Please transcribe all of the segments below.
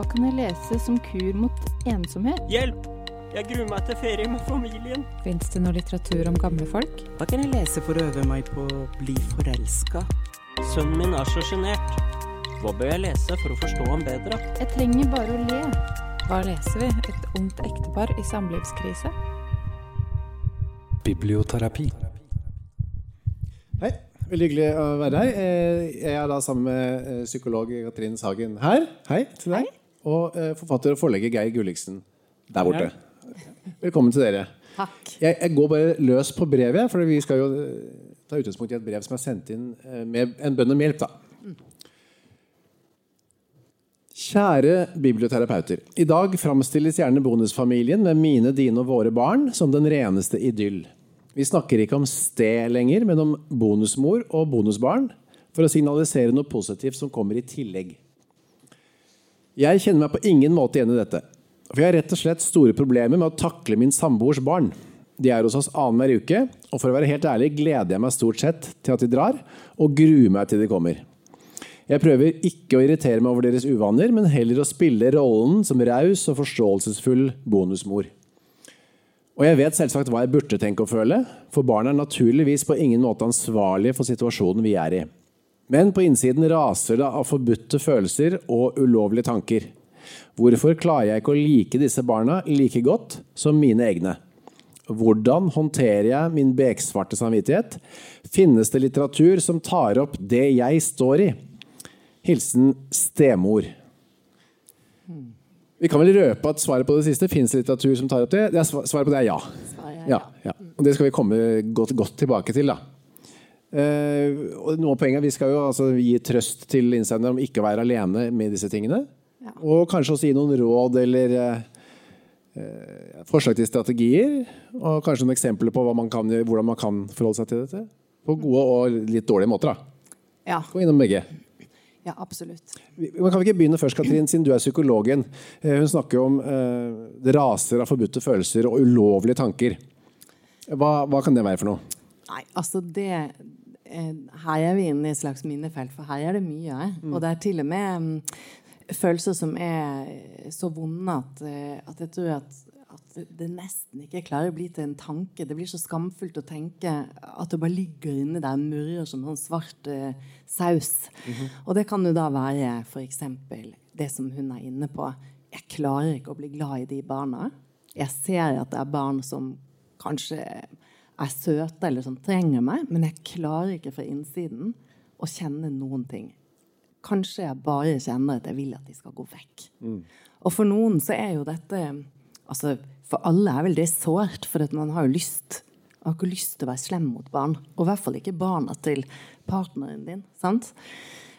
Hva kan jeg lese som kur mot ensomhet? Hjelp! Jeg gruer meg til ferie med familien. Fins det noe litteratur om gamle folk? Hva kan jeg lese for å øve meg på å bli forelska? Sønnen min er så sjenert. Hva bør jeg lese for å forstå ham bedre? Jeg trenger bare å le. Hva leser vi? Et ungt ektepar i samlivskrise? Biblioterapi. Hei, veldig hyggelig å være her. Eh, Jeg er da sammen med eh, psykolog Katrin Sagen her. Hei til deg. Og eh, forfatter og forlegger Geir Gulliksen der borte. Velkommen til dere. Takk. Jeg, jeg går bare løs på brevet, for vi skal jo eh, ta utgangspunkt i et brev som er sendt inn eh, med en bønn om hjelp. da. Kjære biblioterapeuter. I dag framstilles gjerne bonusfamilien med mine, dine og våre barn som den reneste idyll. Vi snakker ikke om sted lenger, men om bonusmor og bonusbarn for å signalisere noe positivt som kommer i tillegg. Jeg kjenner meg på ingen måte igjen i dette. For jeg har rett og slett store problemer med å takle min samboers barn. De er hos oss annenhver uke, og for å være helt ærlig gleder jeg meg stort sett til at de drar, og gruer meg til de kommer. Jeg prøver ikke å irritere meg over deres uvaner, men heller å spille rollen som raus og forståelsesfull bonusmor. Og jeg vet selvsagt hva jeg burde tenke og føle, for barn er naturligvis på ingen måte ansvarlige for situasjonen vi er i. Men på innsiden raser det av forbudte følelser og ulovlige tanker. Hvorfor klarer jeg ikke å like disse barna like godt som mine egne? Hvordan håndterer jeg min beksvarte samvittighet? Finnes det litteratur som tar opp det jeg står i? Hilsen stemor. Vi kan vel røpe at svaret på det siste fins litteratur som tar opp det. det svaret på det er ja. ja, ja. Og det skal vi komme godt, godt tilbake til. da. Eh, og noe av poenget, Vi skal jo altså gi trøst til innsender om ikke å være alene med disse tingene. Og kanskje også gi noen råd eller eh, forslag til strategier. Og kanskje noen eksempler på man kan, hvordan man kan forholde seg til dette. På gode og litt dårlige måter. da. Ja, Gå innom begge. ja, absolutt. Men kan vi ikke begynne først, Katrin, siden du er psykologen. Hun snakker om uh, det raser av forbudte følelser og ulovlige tanker. Hva, hva kan det være for noe? Nei, altså det Her er vi inne i et slags minnefelt, for her er det mye. Mm. Og det er til og med mm, følelser som er så vonde at, eh, at jeg tror at, at det- nesten ikke klarer å bli til en tanke. Det blir så skamfullt å tenke at det bare ligger inni der og murrer som sånn svart uh, saus. Og det kan jo da være f.eks. det som hun er inne på. Jeg klarer ikke å bli glad i de barna. Jeg ser at det er barn som kanskje er søte eller som trenger meg, men jeg klarer ikke fra innsiden å kjenne noen ting. Kanskje jeg bare kjenner at jeg vil at de skal gå vekk. Og for noen så er jo dette altså For alle er vel det sårt, for at man har jo lyst man har ikke lyst til å være slem mot barn. Og i hvert fall ikke barna til partneren din. sant?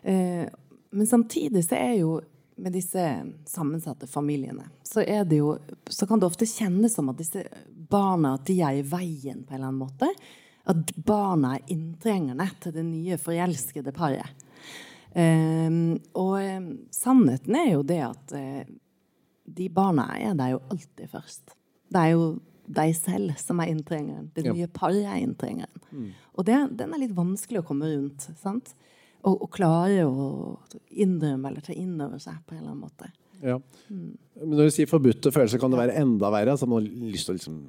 Eh, men samtidig så er jo med disse sammensatte familiene, så, er det jo, så kan det ofte kjennes som at disse barna at de er i veien på en eller annen måte. At barna er inntrengerne til det nye forelskede paret. Um, og um, sannheten er jo det at uh, de barna er der jo alltid først. Det er jo deg selv som er inntrengeren. Det Ja. nye paret er inntrengeren. Og det, den er litt vanskelig å komme rundt. sant? Og, og klare å innrømme eller ta inn over seg på en eller annen måte. Ja. Men når du sier forbudte følelser, kan det være enda verre? Altså, man har lyst til å liksom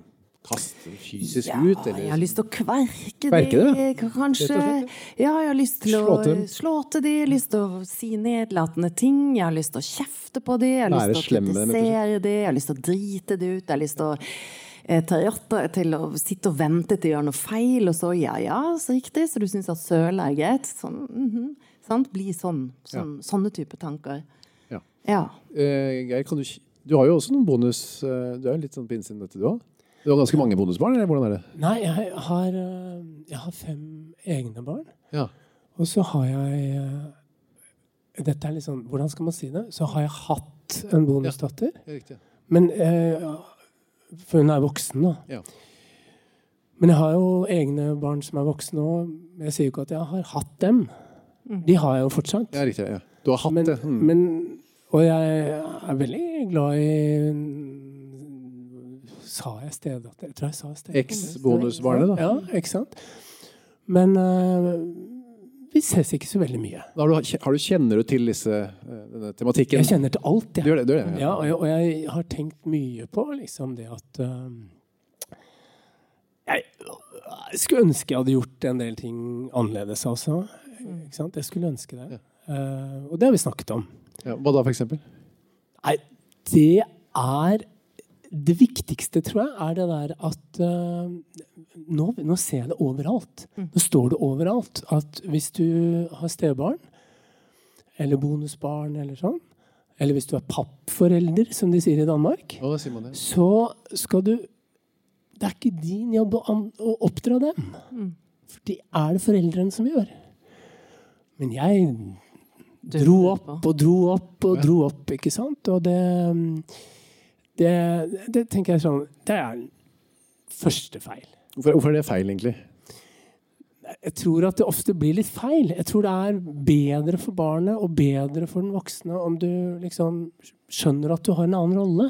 kaste det fysisk Ja, ut? Eller? jeg har lyst til å kverke, Kverke det, det, kanskje. Ja, jeg har lyst til Slå å til slå til det, lyst til å si nedlatende ting, jeg har lyst til å kjefte på det, jeg har Være lyst til å kritisere det, jeg har lyst til å drite det ut, jeg har lyst til å eh, til å sitte og vente til å gjøre noe feil, og så ja, ja, så riktig, så du syns at søle er greit? Sånn, mhm, sant? Bli sånn. sånn Sånne type tanker. Ja. Ja. Eh, Geir, kan du, du har jo også noen bonus eh, Du er jo litt sånn på innsiden dette, du òg? Du har ganske mange bonusbarn, eller hvordan er det? Nei, jeg har, øh, jeg har fem egne barn. Ja. Og så har jeg Dette er litt sånn Hvordan skal man si det? Så har jeg hatt en bonusdatter. Ja. Men øh, For hun er voksen, da. Ja. Men jeg har jo egne barn som er voksne òg. Jeg sier jo ikke at jeg har hatt dem. De har jeg jo fortsatt. Ja, riktig. Ja. Du har hatt Men, det? Mm. men, og jeg er veldig glad i Sa jeg stedatter? Jeg tror jeg sa stedatter. Eks-bonusbarnet, da. Ja, ikke sant? Men eh, vi ses ikke så veldig mye. Har du, har du, kjenner du til disse, eh, denne tematikken? Jeg kjenner til alt, jeg. Du gjør det, du gjør det, ja. og, jeg, og, jeg, har tenkt mye på liksom det at uh, jeg, jeg, skulle ønske jeg hadde gjort en del ting annerledes, altså. Ikke sant? Jeg skulle ønske det. Ja. Uh, og det har vi snakket om. Ja, hva da, for eksempel? Nei, det er det viktigste, tror jeg, er det der at uh, nå, nå, ser jeg det overalt. Mm. Nå står det overalt at hvis du har stebarn, eller bonusbarn, eller sånn, eller hvis du er pappforelder, som de sier i Danmark, oh, sier så skal du Det er ikke din jobb å, å oppdra dem. Mm. For det er det foreldrene som gjør. Men jeg dro opp og dro opp og dro opp, ikke sant? Og det det, det, tenker jeg sånn Det er første feil. Hvorfor, hvorfor, er det feil, egentlig? Jeg tror at det ofte blir litt feil. Jeg tror det er bedre for barnet og bedre for den voksne om du liksom skjønner at du har en annen rolle.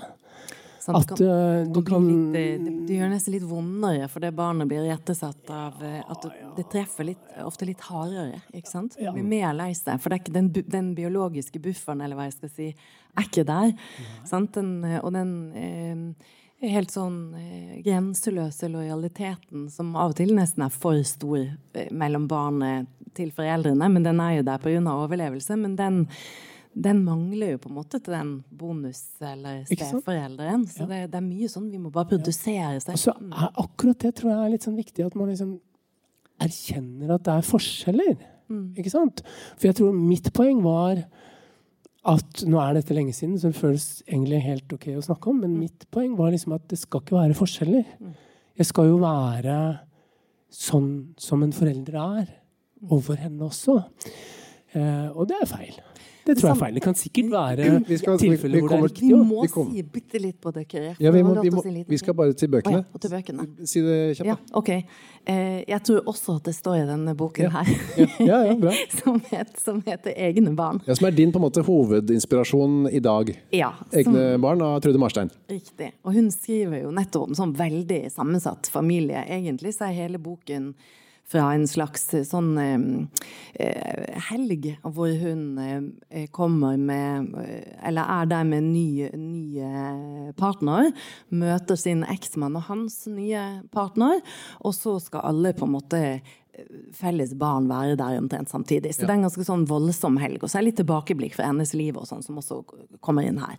Sånn, at kan, uh, du kan litt, det, det, gjør nesten litt vondere for det barnet blir rettesatt av uh, at det treffer litt, ofte litt hardere. ikke sant? Du blir mer lei seg. For det den, den, biologiske bufferen eller hva jeg skal si, er ikke der. Den, eh, og den eh, helt sånn eh, grenseløse lojaliteten som av og til nesten er for stor eh, mellom barnet til foreldrene, men den er jo der pga. overlevelse. Men den den mangler jo på en måte til den bonus- eller steforelderen. Så ja. det, det, er mye sånn vi må bare produsere seg. Altså, akkurat det tror jeg er litt sånn viktig, at man liksom erkjenner at det er forskjeller. Mm. Ikke sant? For jeg tror mitt poeng var at Nå er dette lenge siden, så det føles egentlig helt ok å snakke om, men mm. mitt poeng var liksom at det skal ikke være forskjeller. Mm. Jeg skal jo være sånn som en forelder er mm. overfor henne også. Eh, og det er feil. Det tror jeg er feil. Det kan sikkert være vi skal, tilfeller hvor det er riktig. Vi må si bitte litt på dere. Ja, vi, må, vi, må, vi, skal bare til bøkene. Oh, ja, til bøkene. Si det kjapt. Ja, ok. Eh, jeg tror også at det står i denne boken ja. her, ja, ja, bra. som, het, som, heter 'Egne barn'. Ja, Som er din på en måte hovedinspirasjon i dag. Ja, som, 'Egne barn' av Trude Marstein. Riktig. Og hun skriver jo nettopp om sånn veldig sammensatt familie. Egentlig så er hele boken fra en slags eh, sånn eh, helg hvor hun eh, kommer med Eller er der med nye, ny, ny partner. Møter sin eksmann og hans nye partner. Og så skal alle på en måte felles barn være der omtrent samtidig. Så ja. det er en ganske sånn voldsom helg. Og så er det litt tilbakeblikk for hennes liv og sånn, som også kommer inn her.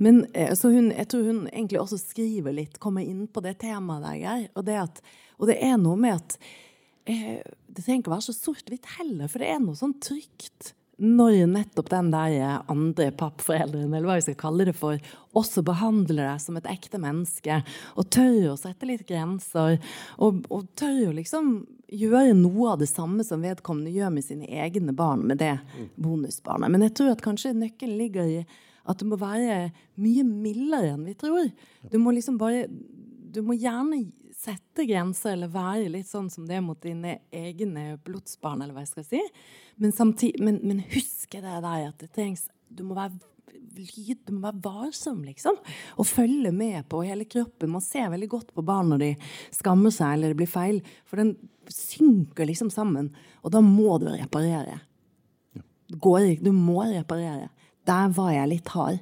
Men så hun, jeg tror hun egentlig også skriver litt, kommer inn på det temaet der, og det, at, og det er noe med at Eh, det trenger ikke å være så sort-hvitt heller, for det er noe sånn trygt når nettopp den der andre pappforelderen, eller hva vi skal kalle det for, også behandler deg som et ekte menneske, og tør å sette litt grenser, og, og tør å liksom gjøre noe av det samme som vedkommende gjør med sine egne barn, med det bonusbarnet. Men jeg tror at kanskje nøkkelen ligger i at du må være mye mildere enn vi tror. Du må liksom bare Du må gjerne sette grenser eller være litt sånn som det er mot dine egne blodsbarn, eller hva jeg skal si. Men, samtidig, men, men husk det der at det trengs Du må være lyd, du må være varsom, liksom. Og følge med på hele kroppen. Man ser veldig godt på barn når de skammer seg eller det blir feil. For den synker liksom sammen. Og da må du reparere. Går, du må reparere. Der var jeg litt hard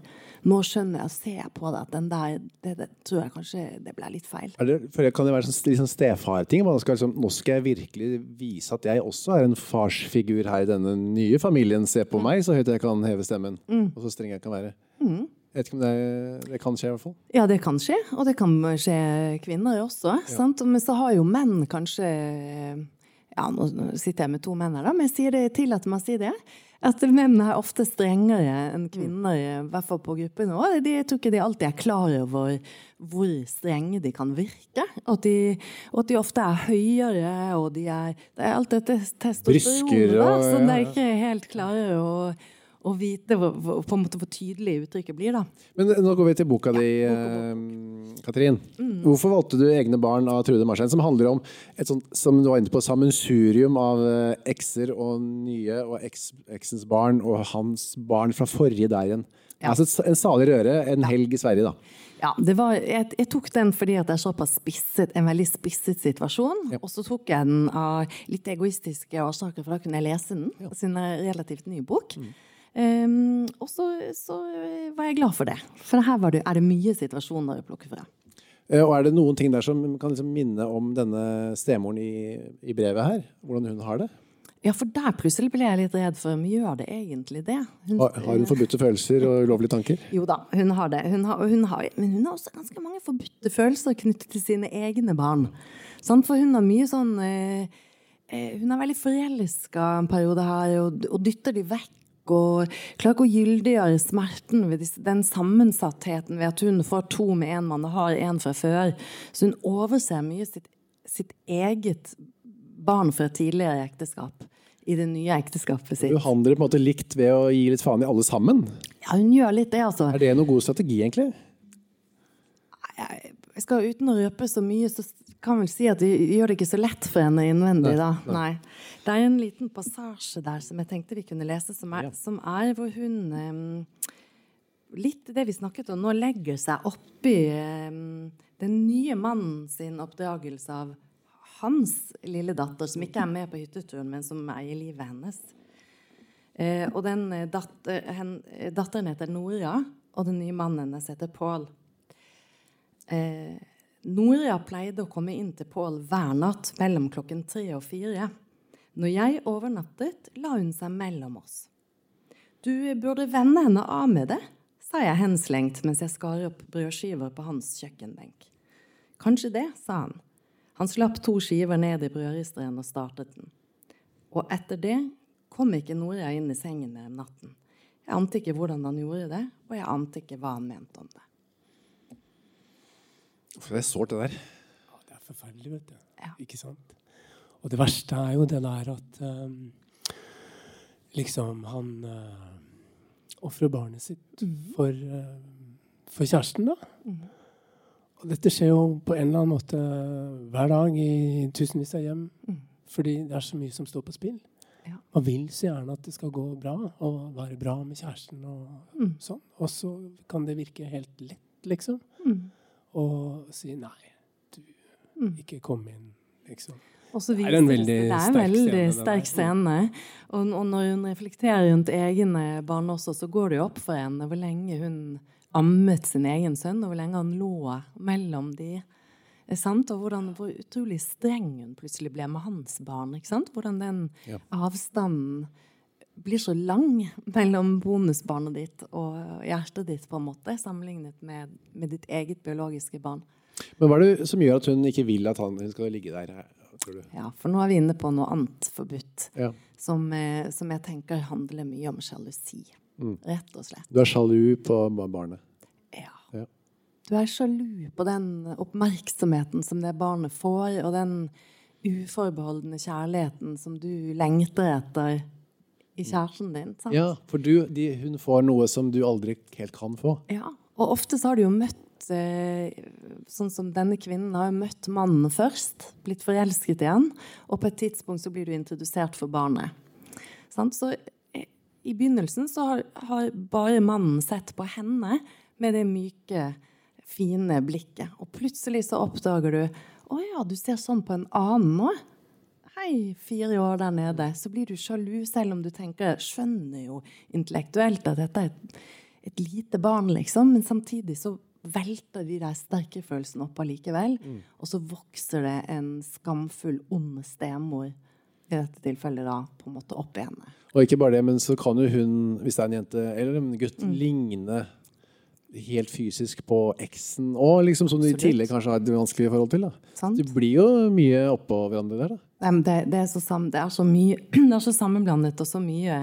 nå skjønner jeg og ser på det at den der det, det, tror jeg kanskje det ble litt feil. Det, Kan det være sånn, liksom stefarting? Liksom, nå skal jeg virkelig vise at jeg også er en farsfigur her i denne nye familien. Se på mm. meg, så høyt jeg kan heve stemmen. Mm. Og så streng jeg kan være. Mm. Jeg vet ikke om det, det, kan skje, i hvert fall. Ja, det kan skje. Og det kan skje kvinner også. Ja. Men så har jo menn kanskje Ja, nå sitter jeg med to menn her, da, men jeg sier det, tillater meg å si det at menn er ofte strengere enn kvinner, i hvert fall på gruppenivå. Jeg tror ikke de alltid er klar over hvor strenge de kan virke. Og de, og at de ofte er høyere, og de er Det er alt dette testosteronet, så de er ikke helt klare å, å vite hvor, hvor, på en måte hvor tydelig uttrykket blir. da. Men nå går vi til boka di, eh, Katrin. Hvorfor valgte du 'Egne barn' av Trude Marstein, som handler om et sånt, som du var inne på, sammensurium av eh, ekser og nye, og eks, eksens barn og hans barn fra forrige der igjen? Ja. Altså en salig røre, en helg i Sverige, da. Ja, det var, jeg, jeg tok den fordi at det er såpass spisset, en veldig spisset situasjon. Og så tok jeg den av litt egoistiske årsaker, for da kunne jeg lese den. Siden det er relativt ny bok. Um, og så, så var jeg glad for det. For her var det, er det mye situasjoner å plukke fra. Eh, Og er det noen ting der som kan liksom minne om denne stemoren i, i brevet her? Hvordan hun har det? Ja, for der plutselig ble jeg litt redd for om gjør det egentlig det? Hun, Har, har hun forbudte følelser og ulovlige tanker? Jo da, hun har det. Hun har, hun har, men hun har også ganske mange forbudte følelser knyttet til sine egne barn. Sant? For hun har mye sånn eh, eh, Hun er veldig forelska en periode her, og, og dytter de vekk. Og klarer ikke å gyldiggjøre smerten ved den sammensattheten ved at hun får to med en mann og har en fra før. Så hun overser mye sitt, sitt eget barn fra tidligere ekteskap i det nye ekteskapet sitt. Behandler på en måte likt ved å gi litt faen i alle sammen? Ja, hun gjør litt det, altså. Er det noen god strategi, egentlig? jeg skal uten å røpe så mye, så kan vel si at du gjør det ikke så lett for henne innvendig, da. Nei. Det er en liten passasje der som jeg tenkte vi kunne lese, som er, som er hvor hun eh, Litt det vi snakket om nå, legger seg oppi eh, den nye mannen sin oppdragelse av hans lille datter, som ikke er med på hytteturen, men som eier livet hennes. Eh, og den datter, hen, datteren heter Nora, og den nye mannen hennes heter Pål. Eh, Nora pleide å komme inn til Pål hver natt mellom klokken tre og fire. Når jeg overnattet, la hun seg mellom oss. Du burde vende henne av med det, sa jeg henslengt mens jeg skar opp brødskiver på hans kjøkkenbenk. Kanskje det, sa han. Han slapp to skiver ned i brødristeren og startet den. Og etter det kom ikke Nora inn i sengen mer om natten. Jeg ante ikke hvordan han gjorde det, og jeg ante ikke hva han mente om det. For det er sårt, det der. Ja, det er forferdelig, vet du. Ja. Ikke sant? Og det verste er jo det der at um, liksom han uh, ofrer barnet sitt for, uh, for kjæresten, da. Og dette skjer jo på en eller annen måte hver dag i tusenvis av hjem. Fordi det er så mye som står på spill. Ja. Man vil så gjerne at det skal gå bra, og være bra med kjæresten og sånn. Og så kan det virke helt lett, liksom. Og si nei, du, ikke kom inn, liksom. Det er en veldig det er en sterk scene, sterk scene. Og, og når hun reflekterer rundt egne barn også, så går det jo opp for henne hvor lenge hun ammet sin egen sønn, og hvor lenge han lå mellom de. Sant? Og hvordan, hvor utrolig streng hun plutselig ble med hans barn. Hvordan den Ja. avstanden blir så lang mellom bonusbarnet ditt og hjertet ditt, på en måte, sammenlignet med, med ditt eget biologiske barn. Men hva er det som gjør at hun ikke vil at han, hun skal ligge der? tror du? Ja, for nå er vi inne på noe annet forbudt. Ja. Som, eh, som jeg tenker handler mye om sjalusi. Rett og slett. Du er sjalu på barnet. Ja. Ja. Du er sjalu på den oppmerksomheten som det barnet får, og den uforbeholdne kjærligheten som du lengter etter i kjæresten din. Sant? Ja, for du, de, hun får noe som du aldri helt kan få. Ja, og ofte så har du jo møtt eh, Sånn som denne kvinnen har jo møtt mannen først, blitt forelsket i han, og på et tidspunkt så blir du introdusert for barnet. Så eh, i begynnelsen så har bare mannen sett på henne med det myke, fine blikket. Og plutselig så oppdager du Å ja, du ser sånn på en annen nå. Hei, fire år der nede. Så blir du sjalu, selv om du tenker Skjønner jo intellektuelt at dette er et, et lite barn, liksom. Men samtidig så velter de der sterke følelsene opp allikevel. Og så vokser det en skamfull, ond stemor, i dette tilfellet da, på en måte opp i henne. Og ikke bare det, men så kan jo hun, hvis det er en jente eller en gutt, ligne helt fysisk på eksen òg, liksom, som du i tillegg kanskje har et vanskelig forhold til. da. Sant? Blir jo mye oppå hverandre der. da. Nei, det, det, er så det er så mye Det er så sammenblandet og så mye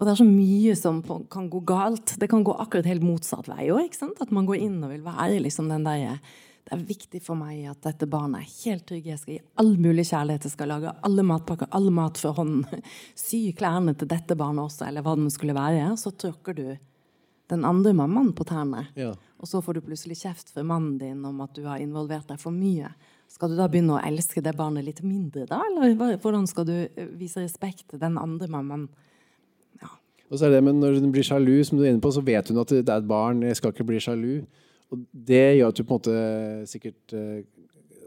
Og det er så mye som kan gå galt. Det kan gå akkurat helt motsatt vei òg. At man går inn og vil være liksom den der Det er viktig for meg at dette barnet er helt trygg. Jeg skal gi all mulig kjærlighet. Jeg skal lage alle matpakker, all mat for hånd. Sy klærne til dette barnet også, eller hva det nå skulle være. Så tråkker du den andre mammaen på tærne. Ja. Og så får du plutselig kjeft fra mannen din om at du har involvert deg for mye. Skal du da begynne å elske det barnet litt mindre, da? Eller hvordan skal du eh, vise respekt til den andre mammaen? Og så er det, men når hun blir sjalu, som du er inne på, så vet hun at det er et barn. Jeg skal ikke bli sjalu. Og det gjør at du på en måte sikkert eh,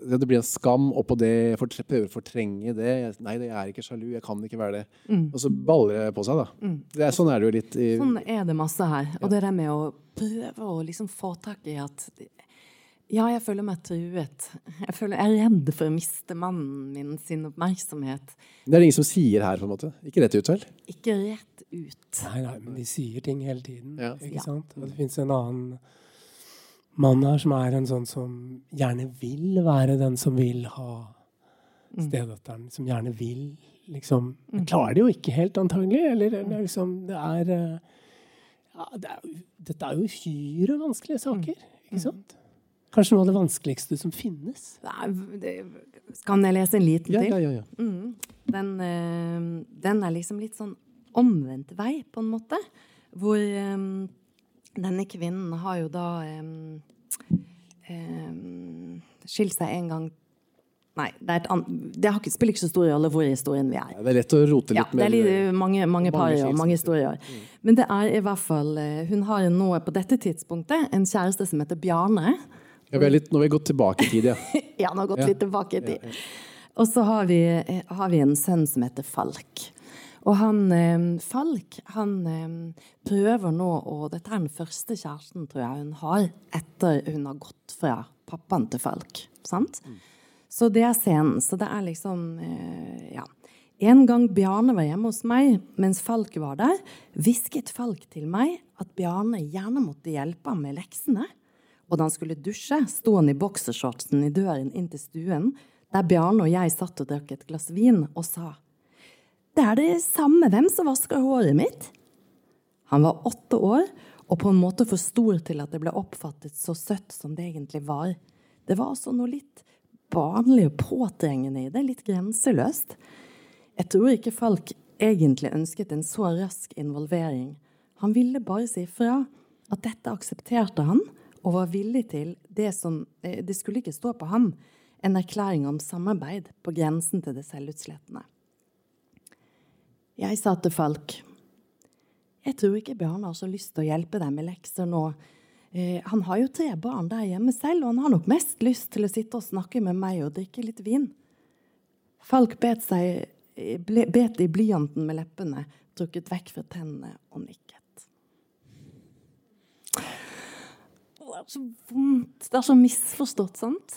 Det blir en skam oppå det. jeg Prøver å fortrenge det. Nei, jeg er ikke sjalu. Jeg kan ikke være det. Og så baller det på seg, da. Det er, sånn er det jo litt i Sånn er det masse her. Og det der med å prøve å liksom få tak i at Ja, jeg føler meg truet. Jeg, føler, jeg er redd for å miste mannen min sin oppmerksomhet. Det er det ingen som sier her, på en måte. Ikke rett ut, vel? Ikke rett ut. Nei, nei, men de sier ting hele tiden. Ja. Ikke Ja. sant? Og det fins en annen mann her som er en sånn som gjerne vil være den som vil ha stedatteren. Som gjerne vil liksom Men klarer det jo ikke helt, antagelig. Eller det er liksom Det er eh, ja, det er, Dette er jo uhyre vanskelige saker, ikke sant? Kanskje noe av det vanskeligste som finnes. Er, det, kan jeg lese en liten til? ja, ja. ja. Mm. Den, eh, den er liksom litt sånn omvendt vei, på en måte. Hvor um, denne kvinnen har jo da um, um, skilt seg en gang Nei, det, er det har ikke, spiller ikke så stor rolle hvor i historien vi er. Det er lett å rote Ja, litt det er litt, mange, mange par og mange historier. Mm. Men det er i hvert fall Hun har nå på dette tidspunktet en kjæreste som heter Bjarne. ja, vi er litt, Nå har vi gått tilbake i tid, ja. Ja, nå har gått Ja. litt tilbake i tid. Og så har vi, har vi en sønn som heter Falk. Og han eh, Falk, han eh, prøver nå å Dette er den første kjæresten, tror jeg, hun har etter hun har gått fra pappaen til Falk. Sant? Så det er scenen. Så det er liksom eh, Ja. En gang Bjarne var hjemme hos meg mens Falk var der, hvisket Falk til meg at Bjarne gjerne måtte hjelpe ham med leksene. Og da han skulle dusje, sto han i boksershortsen i døren inn til stuen, der Bjarne og jeg satt og drakk et glass vin, og sa Det er det samme hvem som vasker håret mitt. Han var åtte år og på en måte for stor til at det ble oppfattet så søtt som det egentlig var. Det var altså noe litt barnlig og påtrengende i det, litt grenseløst. Jeg tror ikke Falk egentlig ønsket en så rask involvering. Han ville bare si fra at dette aksepterte han, og var villig til det som eh, Det skulle ikke stå på ham, en erklæring om samarbeid på grensen til det selvutslettende. Jeg sa til Falk jeg tror ikke Bjørn har så lyst til å hjelpe deg med lekser nå. Eh, han har jo tre barn der hjemme selv, og han har nok mest lyst til å sitte og snakke med meg og drikke litt vin. Falk bet, seg, ble, bet i blyanten med leppene, trukket vekk fra tennene og nikket. Det er så vondt. Det er så misforstått, sant?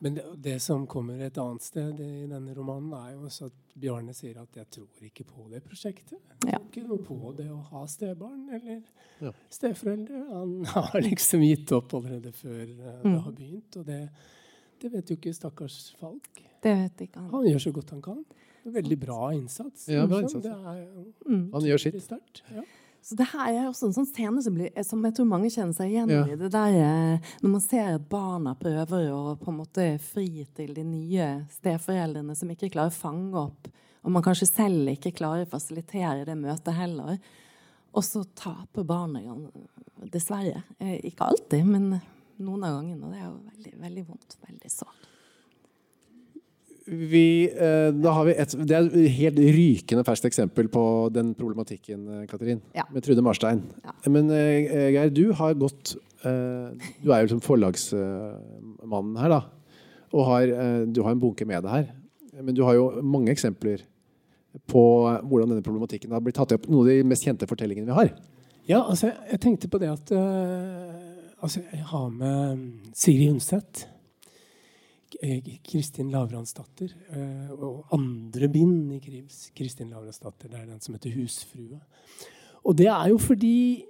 Men det, det som kommer et annet sted i denne romanen, er jo også at Bjarne sier at 'jeg tror ikke på det prosjektet'. Jeg Ja. tror ikke noe på det å ha stebarn eller Ja. steforeldre. Han har liksom gitt opp allerede før mm. det har begynt. Og det, det vet jo ikke stakkars Falk. Det vet ikke han. Han gjør så godt han kan. Veldig bra innsats. Ja, bra liksom. innsats. Det er Mm. Han gjør sitt. veldig. Ja. Så det her er også en sånn scene som, blir, som jeg tror mange kjenner seg igjen Ja. i. Det der, eh, når man ser at barna prøver å på en måte fri til de nye steforeldrene som ikke klarer å fange opp, og man kanskje selv ikke klarer å fasilitere det møtet heller. Og så taper barnet, dessverre. Eh, Ikke alltid, men noen av gangene. Og det er jo veldig, veldig vondt. Veldig sårt. Vi, eh, da har vi et, det er et helt rykende ferskt eksempel på den problematikken, eh, Katrin. Ja. Med Trude Marstein. Ja. Men eh, Geir, du har gått eh, Du er jo liksom forlagsmannen her, da. Og har, du har en bunke med deg her. Men du har jo mange eksempler på hvordan denne problematikken har blitt tatt opp. Noen av de mest kjente fortellingene vi har. Ja, altså, jeg- tenkte på det at Altså, jeg har med Sigrid Undset. Eh, Kristin Lavransdatter. øh, og andre bind i Kristin Lavransdatter. Det er den som heter 'Husfrue'. Og det er jo fordi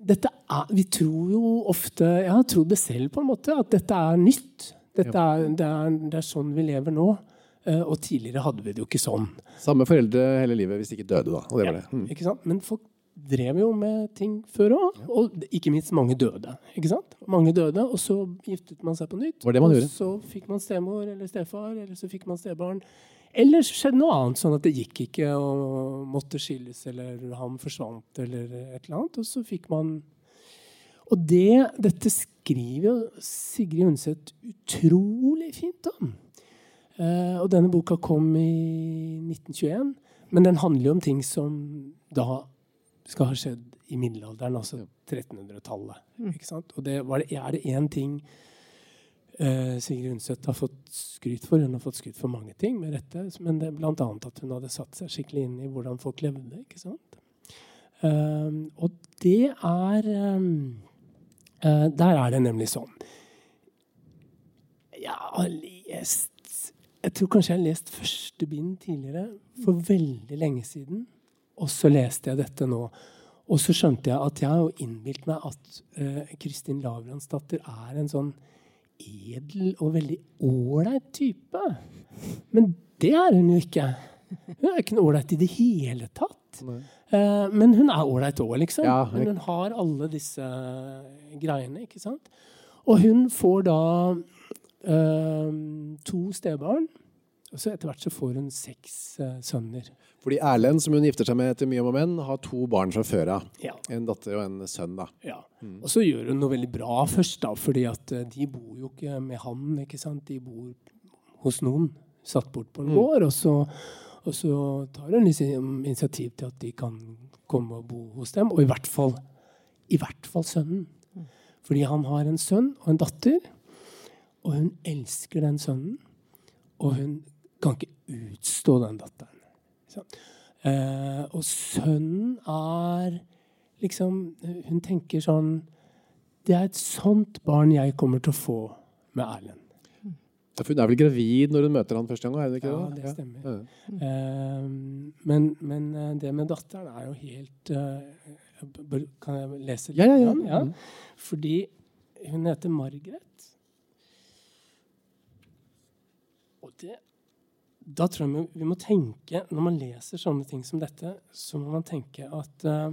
dette er, Vi tror jo ofte Jeg har trodd det selv, på en måte, at dette er nytt. Dette er, det, er, det er sånn vi lever nå. Eh, og tidligere hadde vi det jo ikke sånn. Samme foreldre hele livet hvis de ikke døde, da. Og det var det. Mm. Ikke sant? Men folk drev jo med ting før òg. Og ikke minst mange døde. ikke sant? Mange døde, Og så giftet man seg på nytt. Var det man og gjorde? så fikk man stemor eller stefar, eller så fikk man stebarn. Eller så skjedde noe annet, sånn at det gikk ikke og måtte skilles, eller han forsvant, eller et eller annet. Og så fikk man Og det, dette skriver jo Sigrid Undset utrolig fint om. Eh, og denne boka kom i 1921, men den handler jo om ting som da skal ha skjedd i middelalderen, altså 1300-tallet. ikke sant? Og det, var det, er det én ting eh, Sigrid Undset har fått skryt for. Hun har fått skryt for mange ting, med rette, men det er bl.a. at hun hadde satt seg skikkelig inn i hvordan folk levde. ikke sant? Um, og det er um, uh, Der er det nemlig sånn Jeg har lest Jeg tror kanskje jeg har lest første bind tidligere, for veldig lenge siden. Og så leste jeg dette nå. Og så skjønte jeg at jeg har jo innbilt meg at uh, Kristin Lavransdatter er en sånn edel og veldig ålreit type. Men det er hun jo ikke. Hun er ikke noe ålreit i det hele tatt. Uh, men hun er ålreit òg, liksom. Ja, jeg- men hun har alle disse greiene, ikke sant. Og hun får da uh, to stebarn. Og så etter hvert så får hun seks uh, sønner. Fordi Erlend, som hun gifter seg med etter mye om og men, har to barn fra før av. Ja. En datter og en sønn, da. Ja. Og så gjør hun noe veldig bra først, da, fordi at uh, de bor jo ikke med han. ikke sant? De bor hos noen, satt bort på en gård. Og så, og så tar hun liksom initiativ til at de kan komme og bo hos dem. Og i hvert fall, i hvert fall sønnen. Fordi han har en sønn og en datter, og hun elsker den sønnen. Og hun kan ikke utstå den datteren. ikke? Eh, og sønnen er liksom Hun tenker sånn Det er et sånt barn jeg kommer til å få med Erlend. Hun er vel gravid når hun møter han første gang? er det ikke Ja, det? stemmer. Ja. Eh, men, men eh, det med datteren er jo helt eh, Kan jeg lese litt? Ja, ja, ja. ja. Fordi hun heter Margaret. Og det Da tror jeg vi- må tenke Når man leser sånne ting som dette, så må man tenke at uh,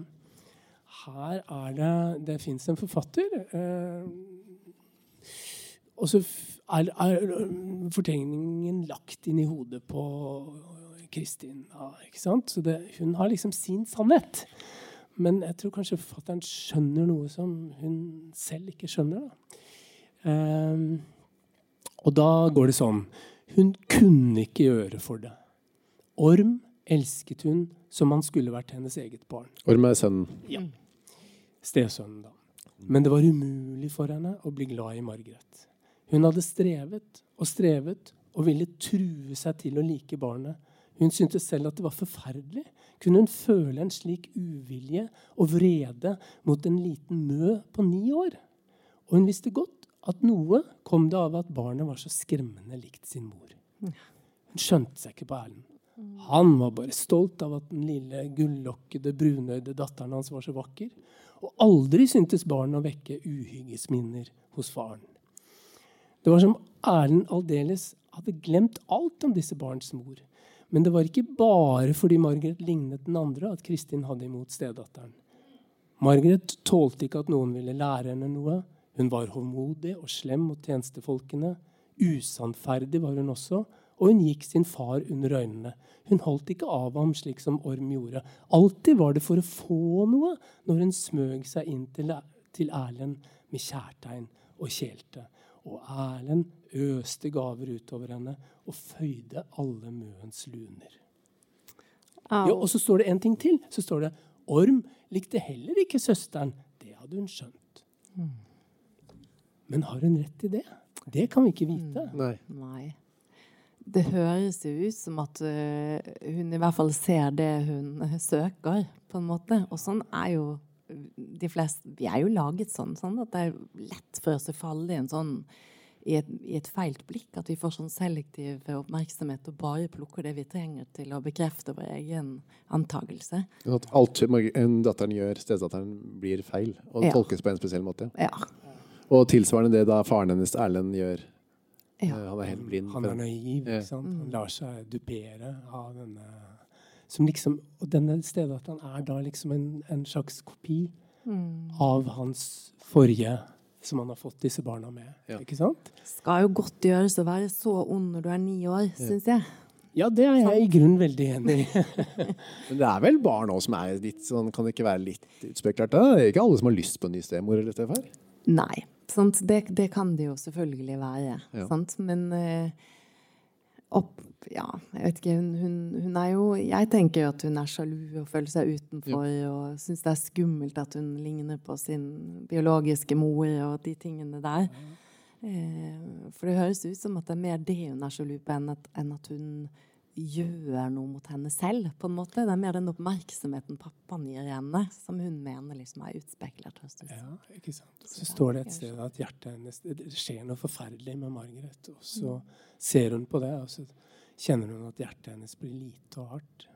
her er det Det fins en forfatter. Uh, og så er, er fortegningen lagt inn i hodet på Kristin. ikke sant? Så det, hun har liksom sin sannhet. Men jeg tror kanskje forfatteren skjønner noe som hun selv ikke skjønner. Da. Uh, og da går det sånn Hun kunne ikke gjøre for det. Orm elsket hun som han skulle vært hennes eget barn. Orm er sønnen. Ja. Stesønnen, da. Men det var umulig for henne å bli glad i Margaret. Hun hadde strevet og strevet og ville true seg til å like barnet. Hun syntes selv at det var forferdelig. Kunne hun føle en slik uvilje og vrede mot en liten mø på ni år? Og hun visste godt at noe kom det av at barnet var så skremmende likt sin mor. Hun skjønte seg ikke på Erlend. Han var bare stolt av at den lille gullokkede, brunøyde datteren hans var så vakker. Og aldri syntes barnet å vekke uhyggesminner hos faren. Det var som Erlend aldeles hadde glemt alt om disse barns mor. Men det var ikke bare fordi Margaret lignet den andre at Kristin hadde imot stedatteren. Margaret tålte ikke at noen ville lære henne noe. Hun var håndmodig og slem mot tjenestefolkene. Usannferdig var hun også, og hun gikk sin far under øynene. Hun holdt ikke av ham slik som Orm gjorde. Alltid var det for å få noe når hun smøg seg inn til, til Erlend med kjærtegn og kjelte. Og Erlend øste gaver utover henne og føyde alle møens luner. Ja, og så står det en ting til. Så står det Orm likte heller ikke søsteren. Det hadde hun skjønt. Men har hun rett i det? Det kan vi ikke vite. Nei. Nei. Det høres jo ut som at øh, hun i hvert fall ser det hun søker, på en måte. Og sånn er jo de fleste Vi er jo laget sånn, sånn at det er lett for oss å falle i en sånn i et, i et feilt blikk. At vi får sånn selektiv oppmerksomhet og bare plukker det vi trenger til å bekrefte vår egen antakelse. At alt en datteren gjør, stedsdatteren, blir feil og Ja. tolkes på en spesiell måte. Ja. Og tilsvarende det da faren hennes, Erlend, gjør. Ja. Eh, Han er helt blind. Han er naiv. Ja. Ikke sant? Han lar seg dupere av denne som liksom, og denne stedatteren er da liksom en, en slags kopi av hans forrige som han har fått disse barna med. Ja. Ikke sant? Skal jo godt gjøres å være så ond når du er ni år, syns jeg. Ja, det er jeg i grunnen veldig enig i. Men det er vel barn òg som er litt sånn Kan det ikke være litt utspekulert? Det er ikke alle som har lyst på en ny stemor eller stefar? Nei. Det, det kan det jo selvfølgelig være. Ja. Sant? Men eh, opp Ja, jeg vet ikke. Hun, hun, hun er jo Jeg tenker jo at hun er sjalu og føler seg utenfor og syns det er skummelt at hun ligner på sin biologiske mor og de tingene der. Eh, for det høres ut som at det er mer det hun er sjalu på, enn at, enn at hun gjør noe mot henne selv, på en måte. Det er mer den oppmerksomheten pappaen gir henne, som hun mener liksom er utspekulert. høres det. Ja, ikke sant? Så står det et sted at hjertet hennes Det skjer noe forferdelig med Margaret. Og så ser hun på det, og så kjenner hun at hjertet hennes blir lite og hardt.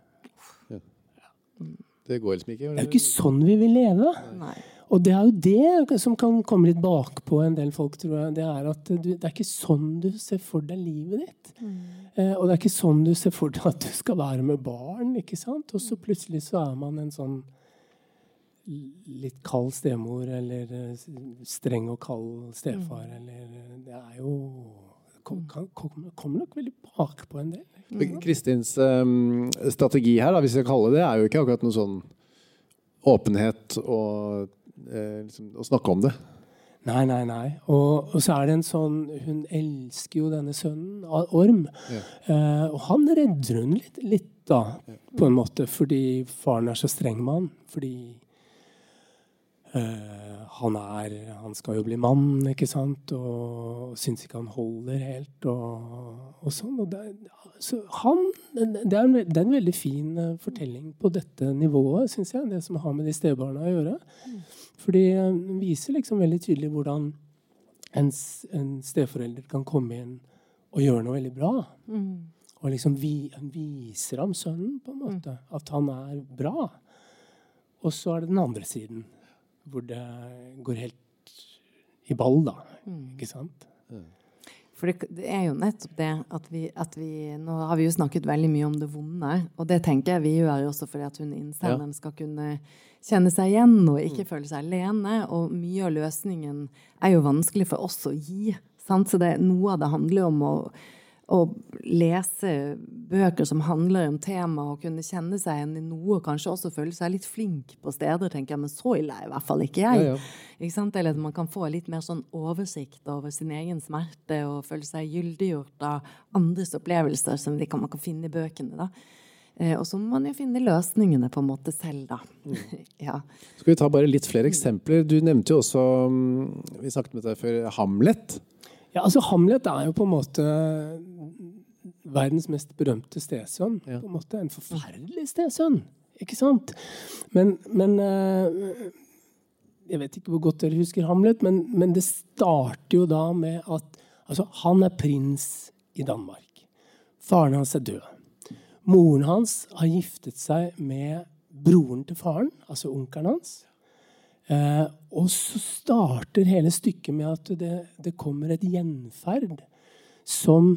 Det går liksom ikke. Det er jo ikke sånn vi vil leve. Nei. Og det er jo det som kan komme litt bakpå en del folk, tror jeg. Det er at du, det er ikke sånn du ser for deg livet ditt. Eh, og det er ikke sånn du ser for deg at du skal være med barn. ikke sant? Og så plutselig så er man en sånn litt kald stemor, eller eh, streng og kald stefar, eller eh, Det er jo Kommer kom nok veldig bakpå en del. Mm. Kristins um, strategi her, da, hvis jeg kaller det, er jo ikke akkurat noe sånn åpenhet og liksom, å snakke om det. Nei, nei, nei. Og, og så er det en sånn Hun elsker jo denne sønnen, Orm. Orm. Eh, og han redder hun litt, litt da, på en måte, fordi faren er så streng med han. Fordi eh, han er Han skal jo bli mann, ikke sant, og syns ikke han holder helt, og, og sånn. Og det, så han Det er en, det er en veldig fin eh, fortelling på dette nivået, syns jeg, det som har med de stebarna å gjøre. Fordi det den viser liksom veldig tydelig hvordan en, en steforelder kan komme inn og gjøre noe veldig bra. Og liksom vi, viser ham sønnen, på en måte. At han er bra. Og så er det den andre siden, hvor det går helt i ball, da. Ikke sant? For det, det er jo nettopp det at vi, at vi Nå har vi jo snakket veldig mye om det vonde, og det tenker jeg vi gjør også fordi at hun innsenderen skal kunne kjenne seg igjen og ikke føle seg alene. Og mye av løsningen er jo vanskelig for oss å gi. Sant? Så det, noe av det handler om å, å lese bøker som handler om temaet, og kunne kjenne seg igjen i noe, og kanskje også føle seg litt flink på steder, tenker jeg, men så ille er i hvert fall ikke jeg. Ja, ja. Ikke sant? Eller at man kan få litt mer sånn oversikt over sin egen smerte og føle seg gyldiggjort av andres opplevelser som de kan, man kan finne i bøkene. da. Eh, og så må man jo finne løsningene på en måte selv, da. ja. Skal vi ta bare litt flere eksempler? Du nevnte jo også, mm, vi snakket med deg før, Hamlet. Ja, altså Hamlet er jo på en måte verdens mest berømte stesønn. Ja. På en måte En forferdelig stesønn, ikke sant? Men, men eh, Jeg vet ikke hvor godt dere husker Hamlet, men, men det starter jo da med at altså, han er prins i Danmark. Faren hans er død. Moren hans har giftet seg med broren til faren, altså onkelen hans. Eh, og så starter hele stykket med at det, det kommer et gjenferd som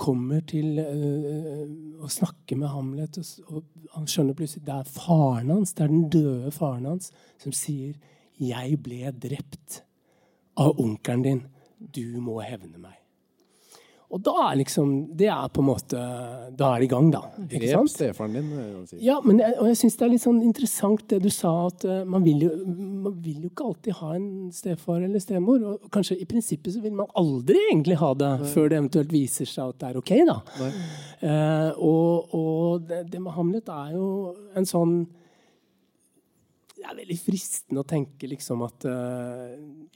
kommer til eh, å snakke med Hamlet. Og han skjønner plutselig det er faren hans, det er den døde faren hans, som sier 'Jeg ble drept av onkelen din. Du må hevne meg'. Og da er liksom Det er på en måte Da er det i gang, da. Ikke Grep stefaren din. Si. Ja, men jeg, og jeg syns det er litt sånn interessant det du sa, at eh, man, vil jo, man vil jo ikke alltid ha en stefar eller stemor. Og kanskje i prinsippet så vil man aldri egentlig ha det før det eventuelt viser seg at det er ok, da. Eh, og og det, det med Hamlet er jo en sånn det er veldig fristende å tenke liksom at uh,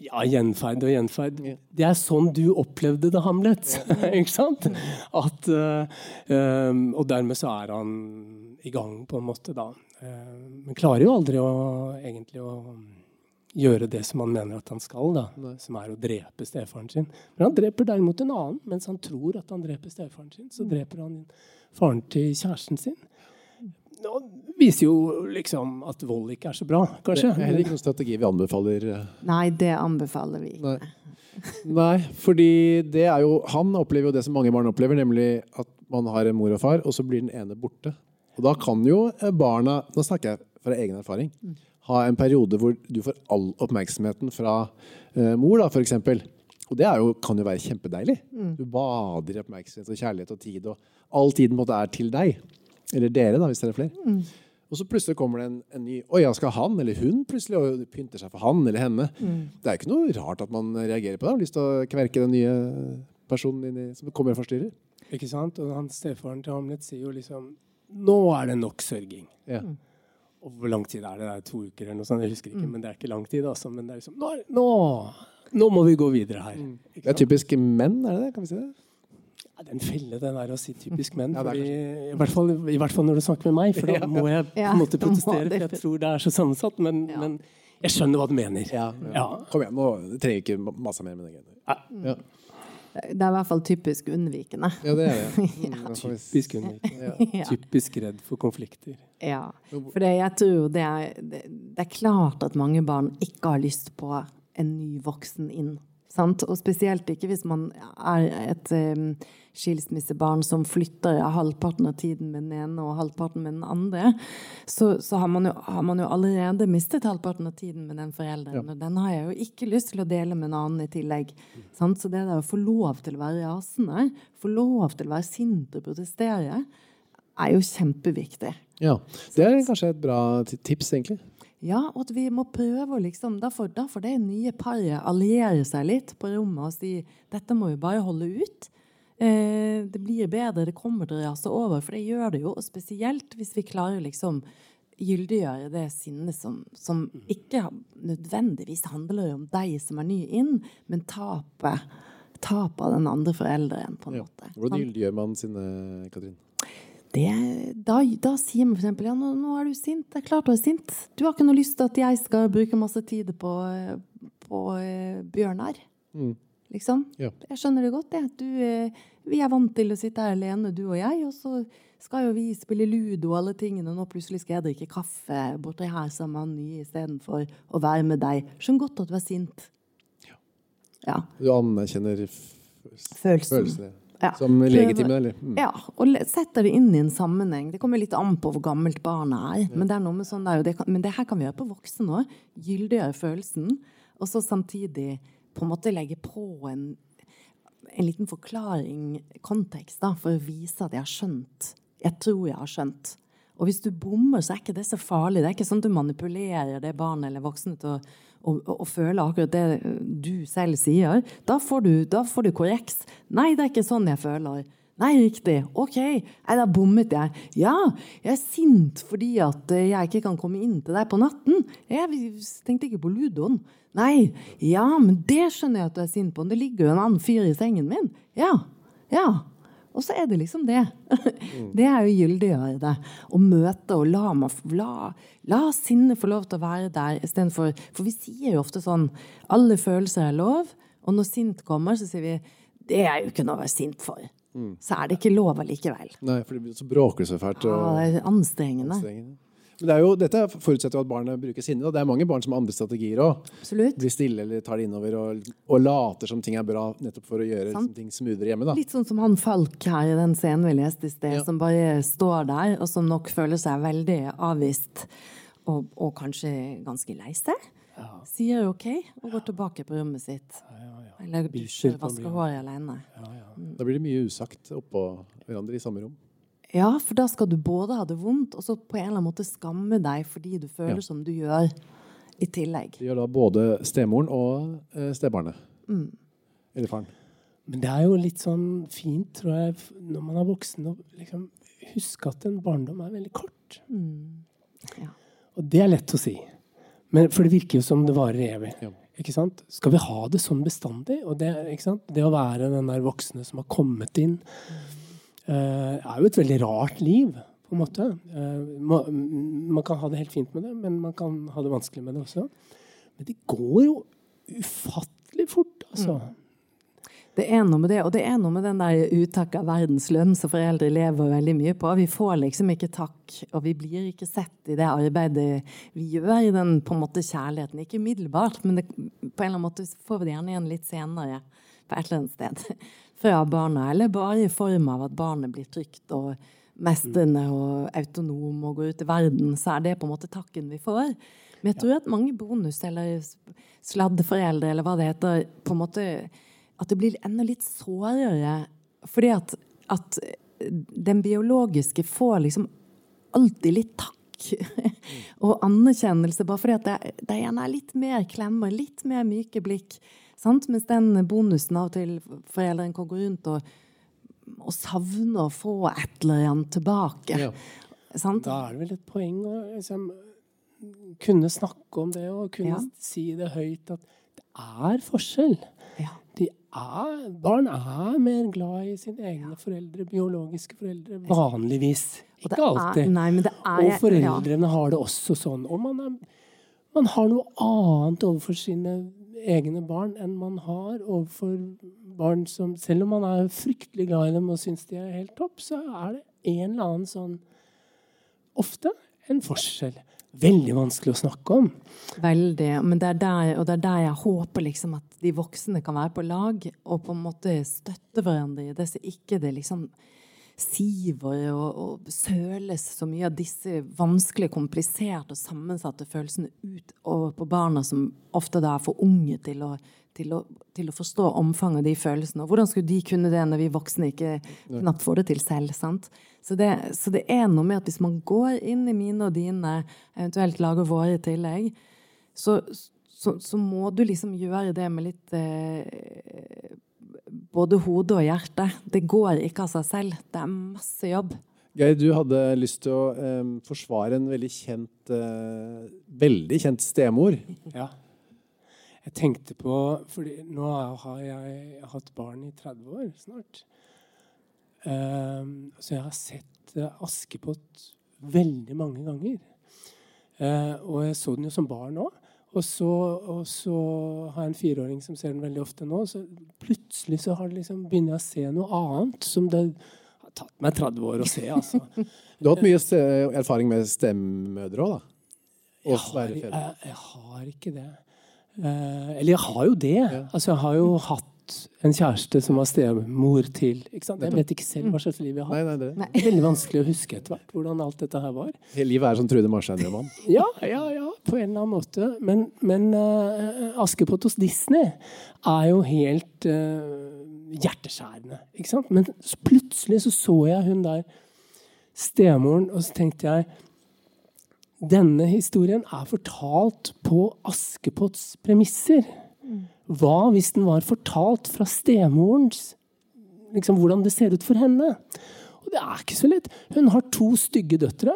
Ja, gjenferd og gjenferd Det er sånn du opplevde det, Hamlet. ikke sant? At, uh, um, og dermed så er han i gang, på en måte, da. Uh, men klarer jo aldri å egentlig å gjøre det som han mener at han skal, da. Som er å drepe stefaren sin. Men han dreper derimot en annen. Mens han tror at han dreper stefaren sin, så dreper han faren til kjæresten sin. Nå viser jo liksom at vold ikke er så bra, kanskje. Det er heller ikke noen strategi vi anbefaler. eh. Nei, det anbefaler vi ikke. Nei. Nei, fordi det er jo Han opplever jo det som mange barn opplever, nemlig at man har en mor og far, og så blir den ene borte. Og da kan jo eh, barna, nå snakker jeg fra egen erfaring, ha en periode hvor du får all oppmerksomheten fra eh, mor, da, for eksempel. Og det er jo, kan jo være kjempedeilig. Du bader i oppmerksomhet og kjærlighet og tid, og all tiden på en måte er til deg. Eller dere, da, hvis dere er flere. Og så plutselig kommer det en, en ny Å ja, skal han eller hun plutselig og pynter seg for han eller henne? Det er jo ikke noe rart at man reagerer på det. Har lyst til å kverke den nye personen inn i, som kommer og forstyrrer. Ikke sant? Og han stefaren til Hamlet sier jo liksom Nå er det nok sørging. Ja. Og hvor lang tid er det? Det er to uker eller noe sånt. Jeg husker ikke, men det er ikke lang tid. Altså. Men det er liksom Nå, nå, nå må vi gå videre her. Ikke Det er typisk menn, er det det? Kan vi si det? Ja, det er en felle, den der å si typisk menn. Ja, er fordi, i, hvert fall, I hvert fall når du snakker med meg, for da må jeg på en måte protestere. For jeg tror det er så sammensatt. Men, men jeg skjønner hva du mener. Ja. Ja. Kom igjen, nå trenger jeg ikke masse mase mer med den greia. Ja. Det er i hvert fall typisk unnvikende. ja, det er det. Mm, s- Typisk unnvikende. Ja. Typisk redd for konflikter. Ja, for det, jeg tror det er, det, det er klart at mange barn ikke har lyst på en ny voksen inn. Sant? Og spesielt ikke hvis man er et um, skilsmissebarn som flytter halvparten av tiden med den ene og halvparten med den andre. Så, så har, man jo, har man jo allerede mistet halvparten av tiden med den forelderen. Og den har jeg jo ikke lyst til å dele med en annen i tillegg. Sant? Så det der å få lov til å være rasende, få lov til å være sint og protestere, er jo kjempeviktig. Ja, Det er kanskje et bra tips, egentlig. Ja, og at vi må prøve å liksom Da får da får det nye paret alliere seg litt på rommet og si dette må vi bare holde ut. Eh, det blir bedre, det kommer til å rase over, for det gjør det jo. Og spesielt hvis vi klarer liksom gyldiggjøre det sinnet som, som ikke nødvendigvis handler om deg som er ny inn, men tapet, tapet av den andre forelderen, på en Ja. måte. Hvordan Sant? gyldiggjør man sine, Katrin? Det, da, da sier man f.eks. Ja, nå, nå er du sint. Det er klart du er sint. Du har ikke noe lyst til at jeg skal bruke masse tid på, på uh, Bjørnar. Mm. Liksom. Ja. Jeg skjønner det godt, jeg. Du, eh, vi er vant til å sitte her alene, du og jeg, og så skal jo vi spille ludo og alle tingene, og nå plutselig skal jeg drikke kaffe borti her sammen med han nye istedenfor å være med deg. Skjønner godt at du er sint. Ja. Du anerkjenner f- Følelsen. Ja. som legitime, eller? Mm. Ja, og setter det inn i en sammenheng. Det kommer litt an på hvor gammelt barnet er. Men det, er noe med sånn der, det, kan, men det her kan vi gjøre på voksne òg. Gyldiggjøre følelsen. Og så samtidig på en måte legge på en, en liten forklaring, kontekst, da, for å vise at jeg har skjønt. Jeg tror jeg har skjønt. Og hvis du bommer, så er ikke det så farlig. Det er ikke sånn at du manipulerer det barnet eller voksne til å, og, å føle akkurat det du selv sier. Da får du, da får du korreks. Nei, det er ikke sånn jeg føler. Nei, riktig. Ok. Nei, da bommet jeg. Ja, jeg er sint fordi at jeg ikke kan komme inn til deg på natten. Jeg tenkte ikke på ludoen. Nei. Ja, men det skjønner jeg at du er sint på. Det ligger jo en annen fyr i sengen min. Ja. Ja. Og så er det liksom det. Det er jo gyldiggjøre det. Å møte og la, la, la sinnet få lov til å være der istedenfor For vi sier jo ofte sånn Alle følelser er lov. Og når sint kommer, så sier vi det er jo ikke noe å være sint for. Så er det ikke lov allikevel. Nei, for det blir- så bråker det så fælt. Ja, det er anstrengende. anstrengende. Men det er jo, dette forutsetter jo at barnet bruker sinne. og Det er mange barn som har andre strategier òg. Blir stille eller tar det innover og, og later som ting er bra, nettopp for å gjøre liksom, ting smoothere hjemme. da. Litt sånn som han Falk her i den scenen vi leste i sted, Ja. som bare står der, og som nok føler seg veldig avvist, og, og kanskje ganske lei seg. Sier OK og går tilbake på rommet sitt. Eller dusjer, vasker håret alene. Da blir det mye usagt oppå hverandre i samme rom. Ja, for da skal du både ha det vondt, og så på en eller annen måte skamme deg fordi du føler Ja. som du gjør, i tillegg. Det gjør da både stemoren og eh, stebarnet. Eller faren. Men det er jo litt sånn fint, tror jeg, når man er voksen, å liksom huske at en barndom er veldig kort. Ja. Og det er lett å si. Men, for det virker jo som det varer evig. Ja. Ikke sant? Skal vi ha det sånn bestandig? Og det, ikke sant? det å være den der voksne som har kommet inn, eh, er jo et veldig rart liv, på en måte. Eh, man kan ha det helt fint med det, men man kan ha det vanskelig med det også. Men det går jo ufattelig fort, altså. Det er noe med det, og det er noe med den der uttak av verdenslønn som foreldre lever veldig mye på. Vi får liksom ikke takk, og vi blir ikke sett i det arbeidet vi gjør i den på en måte kjærligheten. Ikke umiddelbart, men det, på en eller annen måte får vi det gjerne igjen litt senere på et eller annet sted fra barna. Eller bare i form av at barnet blir trygt og mestrende og autonom og går ut i verden, så er det på en måte takken vi får. Men jeg tror at mange bonus- eller sladdeforeldre, eller hva det heter, på en måte At det blir enda litt sårere. Fordi at, at den biologiske får liksom alltid litt takk og anerkjennelse, bare fordi at det, det gjerne er litt mer klemmer, litt mer myke blikk. Sant? Mens den bonusen av og til foreldrene kan gå rundt og, og savne å få et eller annet tilbake. Ja. Sant? Da er det vel et poeng å liksom, kunne snakke om det og kunne Ja. si det høyt at det er forskjell. Ja. De er, barn er mer glad i sine egne foreldre, biologiske foreldre, vanligvis. Ikke er- alltid. nei, er- og foreldrene har det også sånn. Og man, er, man har noe annet overfor sine egne barn enn man har overfor barn som Selv om man er fryktelig glad i dem og syns de er helt topp, så er det en eller annen sånn Ofte en forskjell. Veldig vanskelig å snakke om. Veldig. Men det er der, og det er der jeg håper liksom at de voksne kan være på lag og på en måte støtte hverandre i det, så ikke det liksom siver og, og søles så mye av disse vanskelige, kompliserte og sammensatte følelsene ut over på barna, som ofte da er for unge til å, til å, til å forstå omfanget av de følelsene. Og hvordan skulle de kunne det når vi voksne ikke knapt får det til selv? sant? Så det, så det er noe med at hvis man går inn i mine og dine, eventuelt lager våre i tillegg, så, så, så må du liksom gjøre det med litt eh, både hode og hjerte. Det går ikke av seg selv. Det er masse jobb. Geir, du hadde lyst til å eh, forsvare en veldig kjent, eh, veldig kjent stemor. Ja. Jeg tenkte på fordi nå har jeg hatt barn i 30 år snart. Ehm, så jeg har sett eh, Askepott veldig mange ganger. Eh, og jeg så den jo som barn òg. Og så, og så har jeg en fireåring som ser den veldig ofte nå. Så plutselig så har det liksom begynner jeg å se noe annet som det har tatt meg 30 år å se. altså. Du har hatt mye erfaring med stemmødre òg, da? Og Jeg har, jeg, jeg har ikke det. Eh, eller jeg har jo det. Altså, jeg har jo hatt en kjæreste som var stemor til ikke sant? Jeg vet ikke selv hva slags liv jeg har Nei, nei, det. Det er veldig vanskelig å huske etter hvert hvordan alt dette her var. Hele livet er som Trude Marstein-roman. Ja, ja, ja, på en eller annen måte. Men, men uh, Askepott hos Disney er jo helt uh, hjerteskjærende. Ikke sant? Men så plutselig så så jeg hun der stemoren, og så tenkte jeg denne historien er fortalt på Askepotts premisser. Hva hvis den var fortalt fra stemorens liksom, Hvordan det ser ut for henne? Og det er ikke så lett. Hun har to stygge døtre.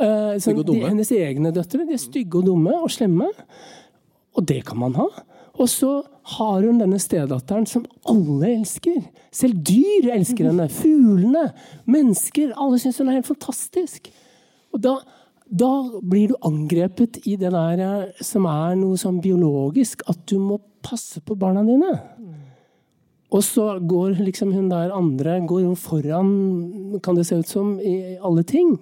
Sånn, og dumme. de, hennes egne døtre de er stygge og dumme og slemme. Og det kan man ha. Og så har hun denne stedatteren som alle elsker. Selv dyr elsker henne. Fuglene, mennesker. Alle syns hun er helt fantastisk. Og da, da blir du angrepet i det der eh, som er noe sånn biologisk, at du må passe på barna dine. Og så går liksom hun der andre går hun foran, kan det se ut som, i alle ting.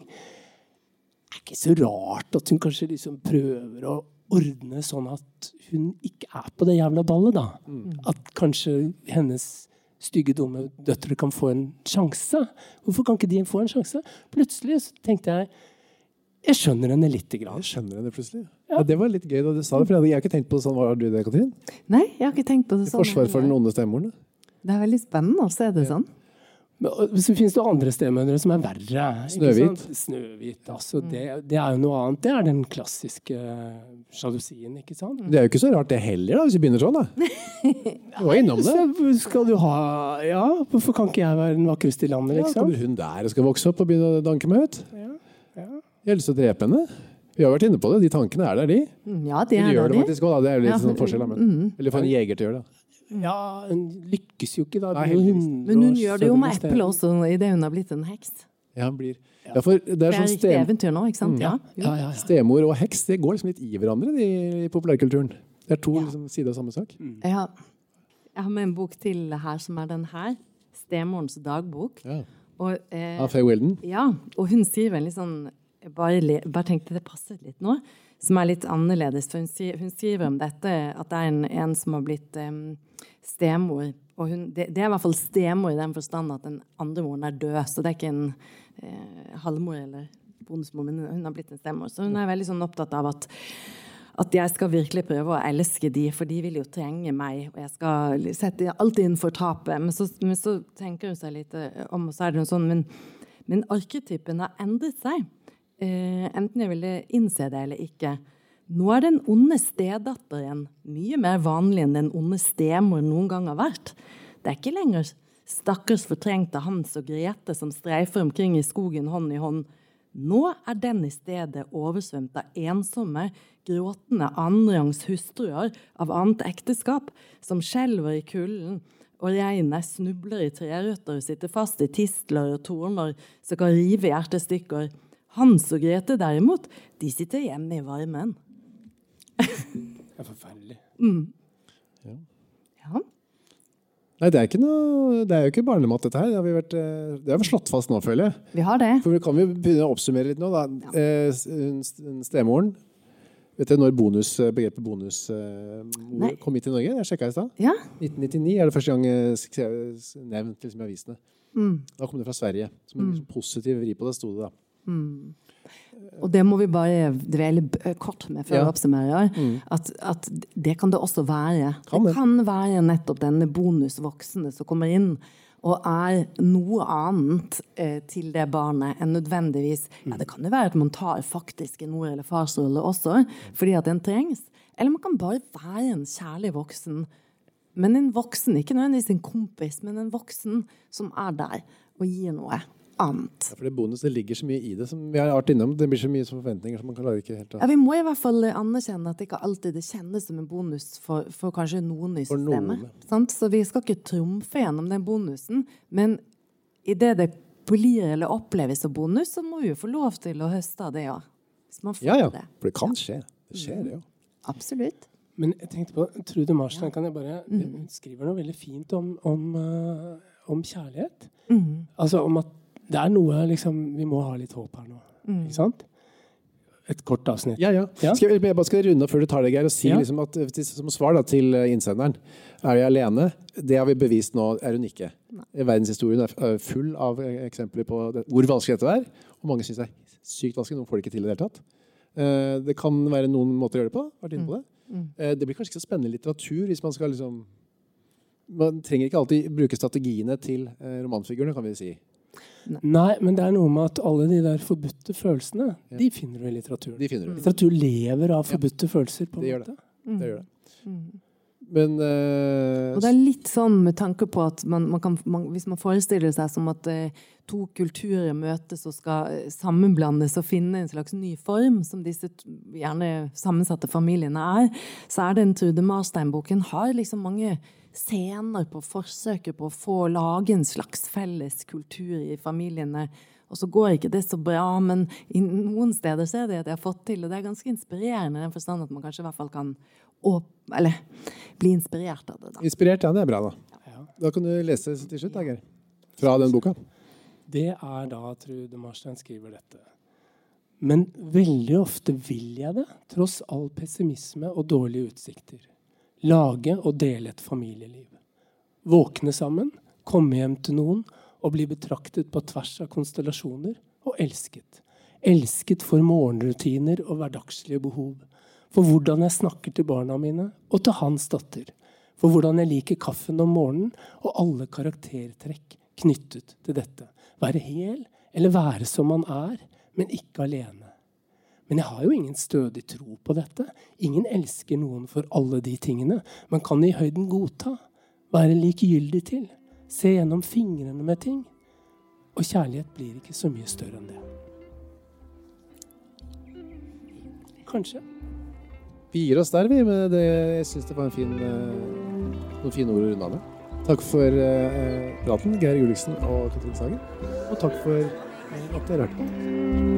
Det er ikke så rart at hun kanskje liksom prøver å ordne sånn at hun ikke er på det jævla ballet, da. At kanskje hennes stygge, dumme døtre kan få en sjanse. Hvorfor kan ikke de få en sjanse? Plutselig så tenkte jeg jeg skjønner henne lite grann. Jeg skjønner henne plutselig. Ja, Det var litt gøy da du sa det, for jeg har ikke tenkt på det sånn. Har du det, Katrin? Nei, jeg har ikke tenkt på det I sånn. forsvar for den onde stemoren? Det er veldig spennende å se det sånn. Men, Så finnes det andre stemødre som er verre. Snøhvit. Snøhvit. Altså, det, det er jo noe annet. Det er den klassiske sjalusien, ikke sant? Det er jo ikke så rart det heller, da, hvis vi begynner sånn. da. Du var innom det. Så skal du ha Ja, hvorfor kan ikke jeg være den vakreste i landet, Ja, liksom? kommer hun der og skal vokse opp og begynne å danke meg ut? Ja, ja. Jeg har lyst til å drepe henne. Vi har vært inne på det. De tankene er der, de. Mm, Ja, det er gjør det det. faktisk òg, da. Det er jo litt Ja. sånn forskjell. Men. Eller få en jeger til å gjøre det. Ja, hun lykkes jo ikke, da. Nei, Det blir jo heldigvis. 100 Men hun gjør det jo med eplet også, idet hun har blitt en heks. Ja, hun blir. Ja, for det er sånn riktig stem, eventyr nå, ikke sant? Ja. Ja, ja, ja. Stemor og heks det går liksom litt i hverandre de, i populærkulturen. Det er to liksom, sider av samme sak. Jeg har, jeg har med en bok til her, som er den her. 'Stemorens dagbok'. Ja. Og, eh, Av Faye Wilden. ja, og hun skriver en litt sånn Jeg bare, tenkte det passet litt nå. Som er litt annerledes. For hun, hun skriver om dette at det er en, en som har blitt um, stemor. Og hun, det, det er i hvert fall stemor i den forstand at den andre moren er død. Så det er ikke en eh, halvmor eller bonusmor, men hun har blitt en stemor. Så hun er veldig sånn opptatt av at at jeg skal virkelig prøve å elske de, for de vil jo trenge meg. Og jeg skal sette alt inn for tapet. Men så, men så tenker hun seg litt eh, om, og så er det noe sånn Men, men arketypen har endret seg. Eh, enten jeg ville innse det eller ikke. Nå er den onde stedatteren mye mer vanlig enn den onde stemor noen gang har vært. Det er ikke lenger stakkars fortrengte Hans og Grete som streifer omkring i skogen hånd i hånd nå er den i stedet oversvømt av ensomme, gråtende annenrangs hustruer av annet ekteskap, som skjelver i kulden, og regnet snubler i trerøtter og sitter fast i tistler og torner som kan rive hjertestykker. Hans og Grete derimot, de sitter hjemme i varmen. Det er forferdelig. Mm. Ja. Ja. Nei, det er, ikke noe, det er jo ikke barnemat, dette her. Det har vi, vært, eh, det har vi slått fast nå, føler jeg. Vi har det. For vi kan vi begynne å oppsummere litt nå, da. Eh, hun- hun Stemoren Vet dere når bonus, begrepet bonusmor kom hit til Norge? Jeg sjekka i stad. Ja. 1999 er det første gang eh, nevnt liksom, i avisene. Mm. Da kom det fra Sverige. Som en mm. positiv vri på det, sto det da. Mm. Og det må vi bare dvele kort med før Ja. vi oppsummerer. Mm. At, at det kan det også være. Kan det. det kan være nettopp denne bonusvoksne som kommer inn og er noe annet eh, til det barnet enn nødvendigvis ja, Det kan jo være at man tar faktisk en mor- eller farsrolle også, fordi at den trengs. Eller man kan bare være en kjærlig voksen. Men en voksen, ikke nødvendigvis en kompis, men en voksen som er der og gir noe annet. Ja, for det bonus det ligger så mye i det som vi har vært innom. Det blir så mye forventninger som man kan klarer ikke helt å Ja, Vi må i hvert fall anerkjenne at det ikke alltid det kjennes som en bonus for, for kanskje noen i For systemet. noen. Sant? Så vi skal ikke trumfe gjennom den bonusen. Men idet det blir eller oppleves som bonus, så må vi jo få lov til å høste av det òg. Hvis man får Ja, ja. det. For det kan skje. Det skjer, det jo. Absolutt. Men jeg tenkte på Trude Marstein kan jeg bare Mm. Hun skriver noe veldig fint om, om, eh, om kjærlighet. Mm. Altså om at det er noe liksom Vi må ha litt håp her nå. Mm. Ikke sant? Et kort avsnitt. Ja, ja. Ja. Skal jeg, jeg bare skal runde av før du tar det, Geir, og si Ja. liksom at, eh, som svar da, til eh, innsenderen Er jeg alene? Det har vi bevist nå, er hun ikke. Verdenshistorien er er full av eh, eksempler på det, hvor vanskelig dette er. Og mange syns det er sykt vanskelig. Noen får det ikke til i det hele tatt. Eh, Det kan være noen måter å gjøre det på. Vært inne på det. Mm. Mm. Det blir kanskje ikke så spennende litteratur hvis man skal liksom Man trenger ikke alltid bruke strategiene til romanfigurene, kan vi si. Nei, men det er noe med at alle de der forbudte følelsene, Ja. de finner du i litteraturen. De finner du. Litteratur lever av forbudte følelser. på en Det gjør måte. Mm. Det gjør det. Mm. Men uh, Og det er litt sånn med tanke på at man, man kan, man, hvis man forestiller seg som at uh, to kulturer møtes og skal eh, sammenblandes og finne en slags ny form, som disse gjerne sammensatte familiene er, så er den Trude Marstein-boken har liksom mange scener på forsøket på å få lage en slags felles kultur i familiene. Og så går ikke det så bra, men i noen steder ser de at de har fått til, og det er ganske inspirerende i den forstand at man kanskje i hvert fall kan åp eller bli inspirert av det. da. inspirert, ja. Det er bra, da. Ja. Da kan du lese til slutt, da, Geir. Fra den boka. Det er da Trude Marstein skriver dette. Men veldig ofte vil jeg det, tross all pessimisme og dårlige utsikter. Lage og dele et familieliv. Våkne sammen, komme hjem til noen og bli betraktet på tvers av konstellasjoner og elsket. Elsket for morgenrutiner og hverdagslige behov. For hvordan jeg snakker til barna mine og til hans datter. For hvordan jeg liker kaffen om morgenen og alle karaktertrekk knyttet til dette. Være hel eller være som man er, men ikke alene. Men jeg har jo ingen stødig tro på dette. Ingen elsker noen for alle de tingene, Man kan i høyden godta. Være likegyldig til. Se gjennom fingrene med ting. Og kjærlighet blir ikke så mye større enn det. Kanskje. Vi gir oss der, vi. Men det, jeg syns det var fin, eh, noen fine ord å runde av med. Takk for eh, praten, Geir Juliksen og Katrin Sagen. Og takk for at dere hørte på.